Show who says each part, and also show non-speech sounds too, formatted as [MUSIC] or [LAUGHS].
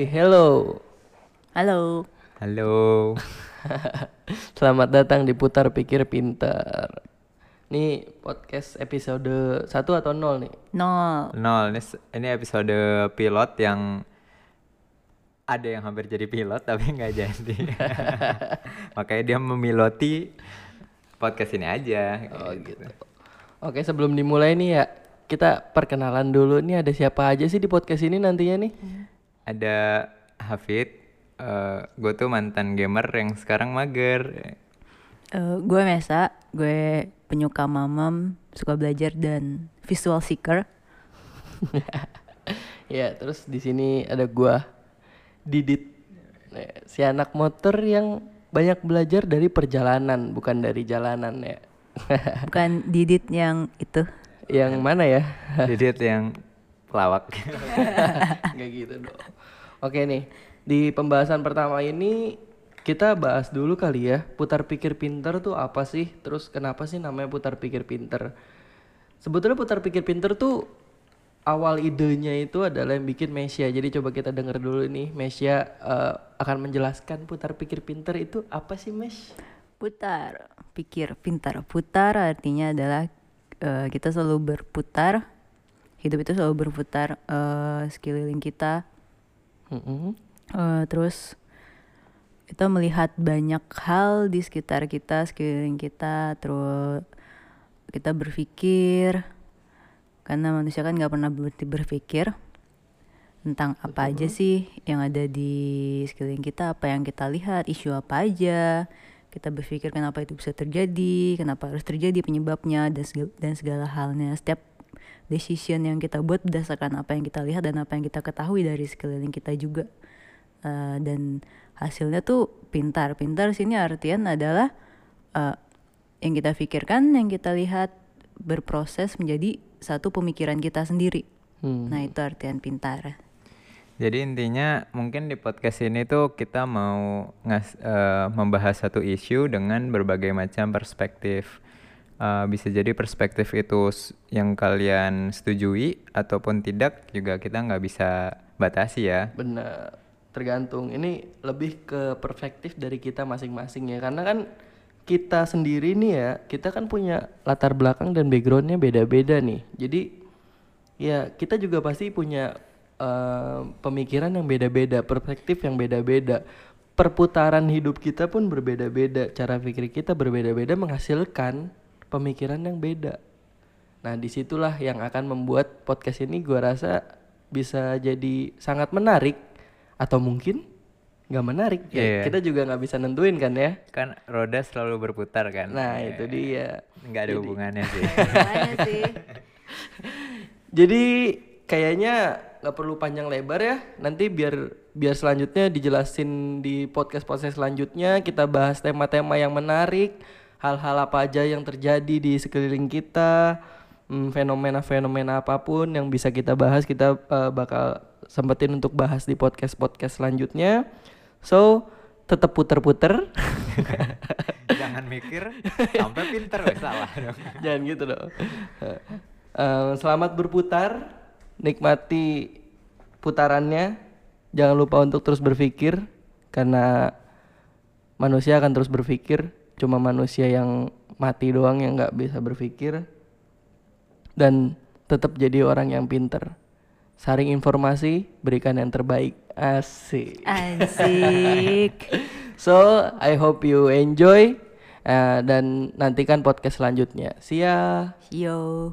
Speaker 1: Hai, hello.
Speaker 2: Halo.
Speaker 3: Halo. [LAUGHS]
Speaker 1: Selamat datang di Putar Pikir Pintar. Ini podcast episode 1 atau 0 nih?
Speaker 2: Nol.
Speaker 3: Nol. Ini, s- ini episode pilot yang ada yang hampir jadi pilot [LAUGHS] tapi nggak jadi. [LAUGHS] Makanya dia memiloti podcast ini aja.
Speaker 1: Oh gitu. Oke, sebelum dimulai nih ya, kita perkenalan dulu. Nih ada siapa aja sih di podcast ini nantinya nih?
Speaker 3: Ada Hafid. eh, gue tuh mantan gamer yang sekarang mager.
Speaker 2: Eh, gue Mesa, gue penyuka mamam, suka belajar dan visual seeker. [LAUGHS]
Speaker 1: ya, terus di sini ada gua Didit. Eh, Si anak motor yang banyak belajar dari perjalanan, bukan dari jalanan ya. [LAUGHS]
Speaker 2: Bukan Didit yang itu.
Speaker 1: yang mana ya?
Speaker 3: Didit yang pelawak. [LAUGHS]
Speaker 1: Nggak gitu dong. Oke nih, di pembahasan pertama ini kita bahas dulu kali ya, putar pikir pinter tuh apa sih? Terus kenapa sih namanya putar pikir pinter? Sebetulnya putar pikir pinter tuh awal idenya itu adalah yang bikin Mesia. Jadi coba kita denger dulu nih, Mesia eh, akan menjelaskan putar pikir pinter itu apa sih, Mes?
Speaker 2: Putar, pikir pintar. Putar artinya adalah eh, kita selalu berputar. Hidup itu selalu berputar eh, sekeliling kita.
Speaker 1: Mm-mm.
Speaker 2: Eh, terus kita melihat banyak hal di sekitar kita, sekeliling kita, terus kita berpikir karena manusia kan nggak pernah berhenti berpikir tentang apa aja sih yang ada di sekeliling kita, apa yang kita lihat, isu apa aja. Kita berpikir kenapa itu bisa terjadi, kenapa harus terjadi penyebabnya dan segala, dan segala halnya. Setiap decision yang kita buat berdasarkan apa yang kita lihat dan apa yang kita ketahui dari sekeliling kita juga. Eh, dan hasilnya tuh pintar. Pintar sini artian adalah eh, yang kita pikirkan, yang kita lihat berproses menjadi satu pemikiran kita sendiri.
Speaker 1: Hmm.
Speaker 2: Nah itu artian pintar.
Speaker 3: Jadi intinya mungkin di podcast ini tuh kita mau ngas eh, membahas satu isu dengan berbagai macam perspektif. Eh, bisa jadi perspektif itu yang kalian setujui ataupun tidak juga kita nggak bisa batasi ya.
Speaker 1: Benar, tergantung. Ini lebih ke perspektif dari kita masing-masing ya. Karena kan kita sendiri nih ya, kita kan punya latar belakang dan backgroundnya beda-beda nih. Jadi ya kita juga pasti punya eh, pemikiran yang beda-beda, perspektif yang beda-beda. Perputaran hidup kita pun berbeda-beda, cara pikir kita berbeda-beda menghasilkan pemikiran yang beda. Nah, di situlah yang akan membuat podcast ini gua rasa bisa jadi sangat menarik atau mungkin nggak menarik. Ya,
Speaker 3: Iya.
Speaker 1: Kita juga nggak bisa nentuin kan ya.
Speaker 3: Kan roda selalu berputar kan.
Speaker 1: Nah,
Speaker 3: Eh,
Speaker 1: itu dia.
Speaker 3: nggak ada hubungannya sih.
Speaker 2: sih. [LAUGHS]
Speaker 1: Jadi kayaknya nggak perlu panjang lebar ya. Nanti biar biar selanjutnya dijelasin di podcast-podcast selanjutnya kita bahas tema-tema yang menarik, hal-hal apa aja yang terjadi di sekeliling kita, hmm, fenomena-fenomena apa pun yang bisa kita bahas kita eh, bakal sempetin untuk bahas di podcast-podcast selanjutnya. So, tetap puter-puter. [LAUGHS]
Speaker 3: Jangan mikir sampai pinter weh, salah dong. [LAUGHS]
Speaker 1: Jangan gitu dong. Eh, selamat berputar, nikmati putarannya. Jangan lupa untuk terus berpikir karena manusia akan terus berpikir. Cuma manusia yang mati doang yang nggak bisa berpikir dan tetap jadi orang yang pinter. Saring informasi, berikan yang terbaik. Asik.
Speaker 2: Asik. [LAUGHS]
Speaker 1: So, I hope you enjoy eh, dan nantikan podcast selanjutnya. See ya.
Speaker 2: Yo.